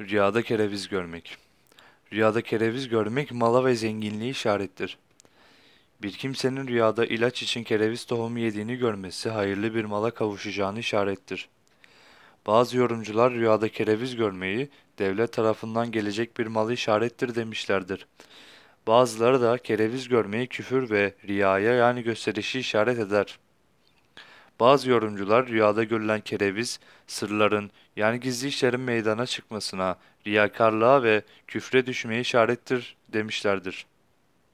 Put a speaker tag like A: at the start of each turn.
A: Rüyada kereviz görmek. Rüyada kereviz görmek mala ve zenginliği işarettir. Bir kimsenin rüyada ilaç için kereviz tohumu yediğini görmesi hayırlı bir mala kavuşacağını işarettir. Bazı yorumcular rüyada kereviz görmeyi devlet tarafından gelecek bir malı işarettir demişlerdir. Bazıları da kereviz görmeyi küfür ve riyaya yani gösterişi işaret eder. Bazı yorumcular rüyada görülen kereviz, sırların yani gizli işlerin meydana çıkmasına, riyakarlığa ve küfre düşmeye işarettir demişlerdir.